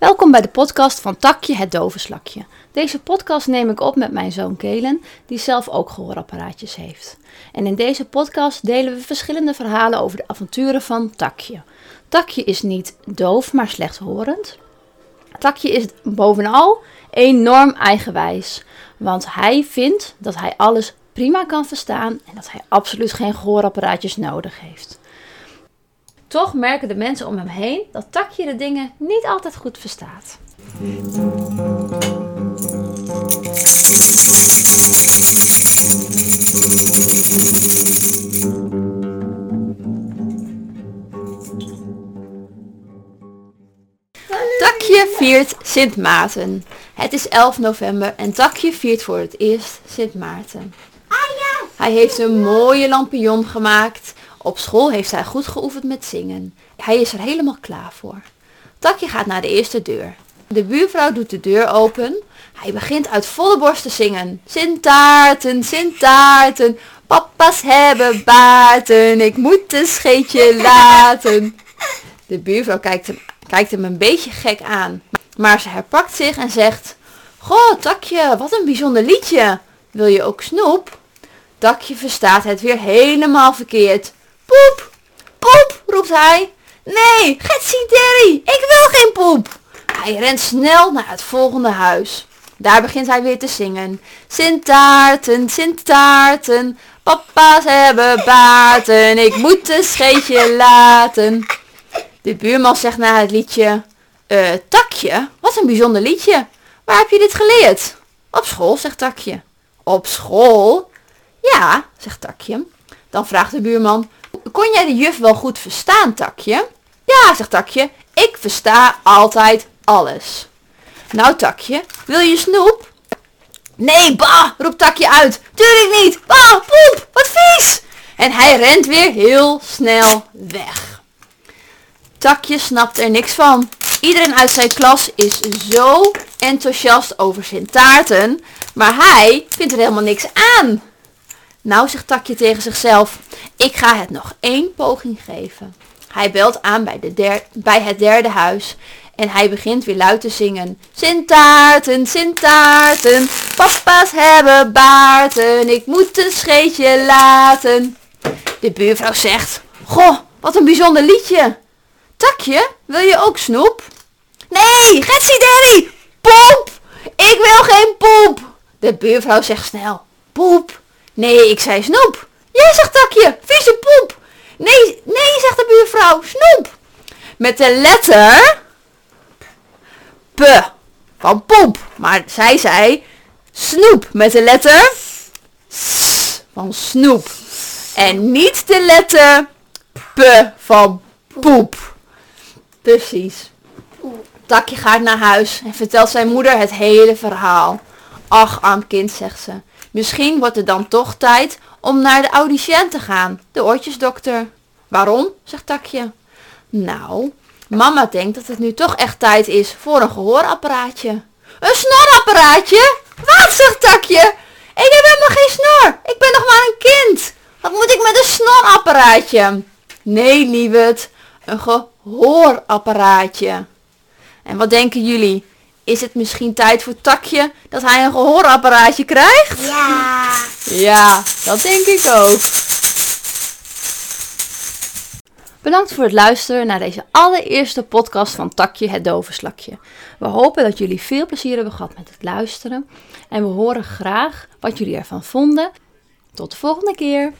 Welkom bij de podcast van Takje het Dovenslakje. Deze podcast neem ik op met mijn zoon Kelen, die zelf ook gehoorapparaatjes heeft. En in deze podcast delen we verschillende verhalen over de avonturen van Takje. Takje is niet doof, maar slechthorend. Takje is bovenal enorm eigenwijs, want hij vindt dat hij alles prima kan verstaan en dat hij absoluut geen gehoorapparaatjes nodig heeft. Toch merken de mensen om hem heen dat Takje de dingen niet altijd goed verstaat. Takje viert Sint Maarten. Het is 11 november en Takje viert voor het eerst Sint Maarten. Hij heeft een mooie lampion gemaakt. Op school heeft hij goed geoefend met zingen. Hij is er helemaal klaar voor. Takje gaat naar de eerste deur. De buurvrouw doet de deur open. Hij begint uit volle borst te zingen. Sint Taarten, Sint Taarten, papa's hebben baarten, ik moet een scheetje laten. De buurvrouw kijkt hem, kijkt hem een beetje gek aan. Maar ze herpakt zich en zegt, Goh, Takje, wat een bijzonder liedje. Wil je ook snoep? Takje verstaat het weer helemaal verkeerd. Poep, poep, roept hij. Nee, Getsie Derry, ik wil geen poep. Hij rent snel naar het volgende huis. Daar begint hij weer te zingen. Sint Taarten, Sint Taarten, papa's hebben baarten, ik moet een scheetje laten. De buurman zegt na het liedje, eh, Takje, wat een bijzonder liedje. Waar heb je dit geleerd? Op school, zegt Takje. Op school? Ja, zegt Takje. Dan vraagt de buurman, kon jij de juf wel goed verstaan, Takje? Ja, zegt Takje, ik versta altijd alles. Nou, Takje, wil je snoep? Nee, bah, roept Takje uit. Tuurlijk niet. Bah, poep, wat vies. En hij rent weer heel snel weg. Takje snapt er niks van. Iedereen uit zijn klas is zo enthousiast over zijn taarten, maar hij vindt er helemaal niks aan. Nou, zegt Takje tegen zichzelf, ik ga het nog één poging geven. Hij belt aan bij, de der, bij het derde huis en hij begint weer luid te zingen. Sint Taarten, Sint Taarten, papa's hebben baarten, ik moet een scheetje laten. De buurvrouw zegt, goh, wat een bijzonder liedje. Takje, wil je ook snoep? Nee, Getsie Daddy, poep, ik wil geen poep. De buurvrouw zegt snel, poep. Nee, ik zei snoep. Jij zegt Takje, vieze poep. Nee, nee, zegt de buurvrouw, snoep. Met de letter P van poep. Maar zij zei snoep met de letter S van snoep. En niet de letter P van poep. Precies. Takje gaat naar huis en vertelt zijn moeder het hele verhaal. Ach, arm kind, zegt ze. Misschien wordt het dan toch tijd om naar de audiciënt te gaan, de oortjesdokter. Waarom? zegt Takje. Nou, mama denkt dat het nu toch echt tijd is voor een gehoorapparaatje. Een snorapparaatje? Wat, zegt Takje? Ik heb helemaal geen snor. Ik ben nog maar een kind. Wat moet ik met een snorapparaatje? Nee, lieverd, een gehoorapparaatje. En wat denken jullie? Is het misschien tijd voor Takje dat hij een gehoorapparaatje krijgt? Ja. Ja, dat denk ik ook. Bedankt voor het luisteren naar deze allereerste podcast van Takje het Dovenslakje. We hopen dat jullie veel plezier hebben gehad met het luisteren. En we horen graag wat jullie ervan vonden. Tot de volgende keer.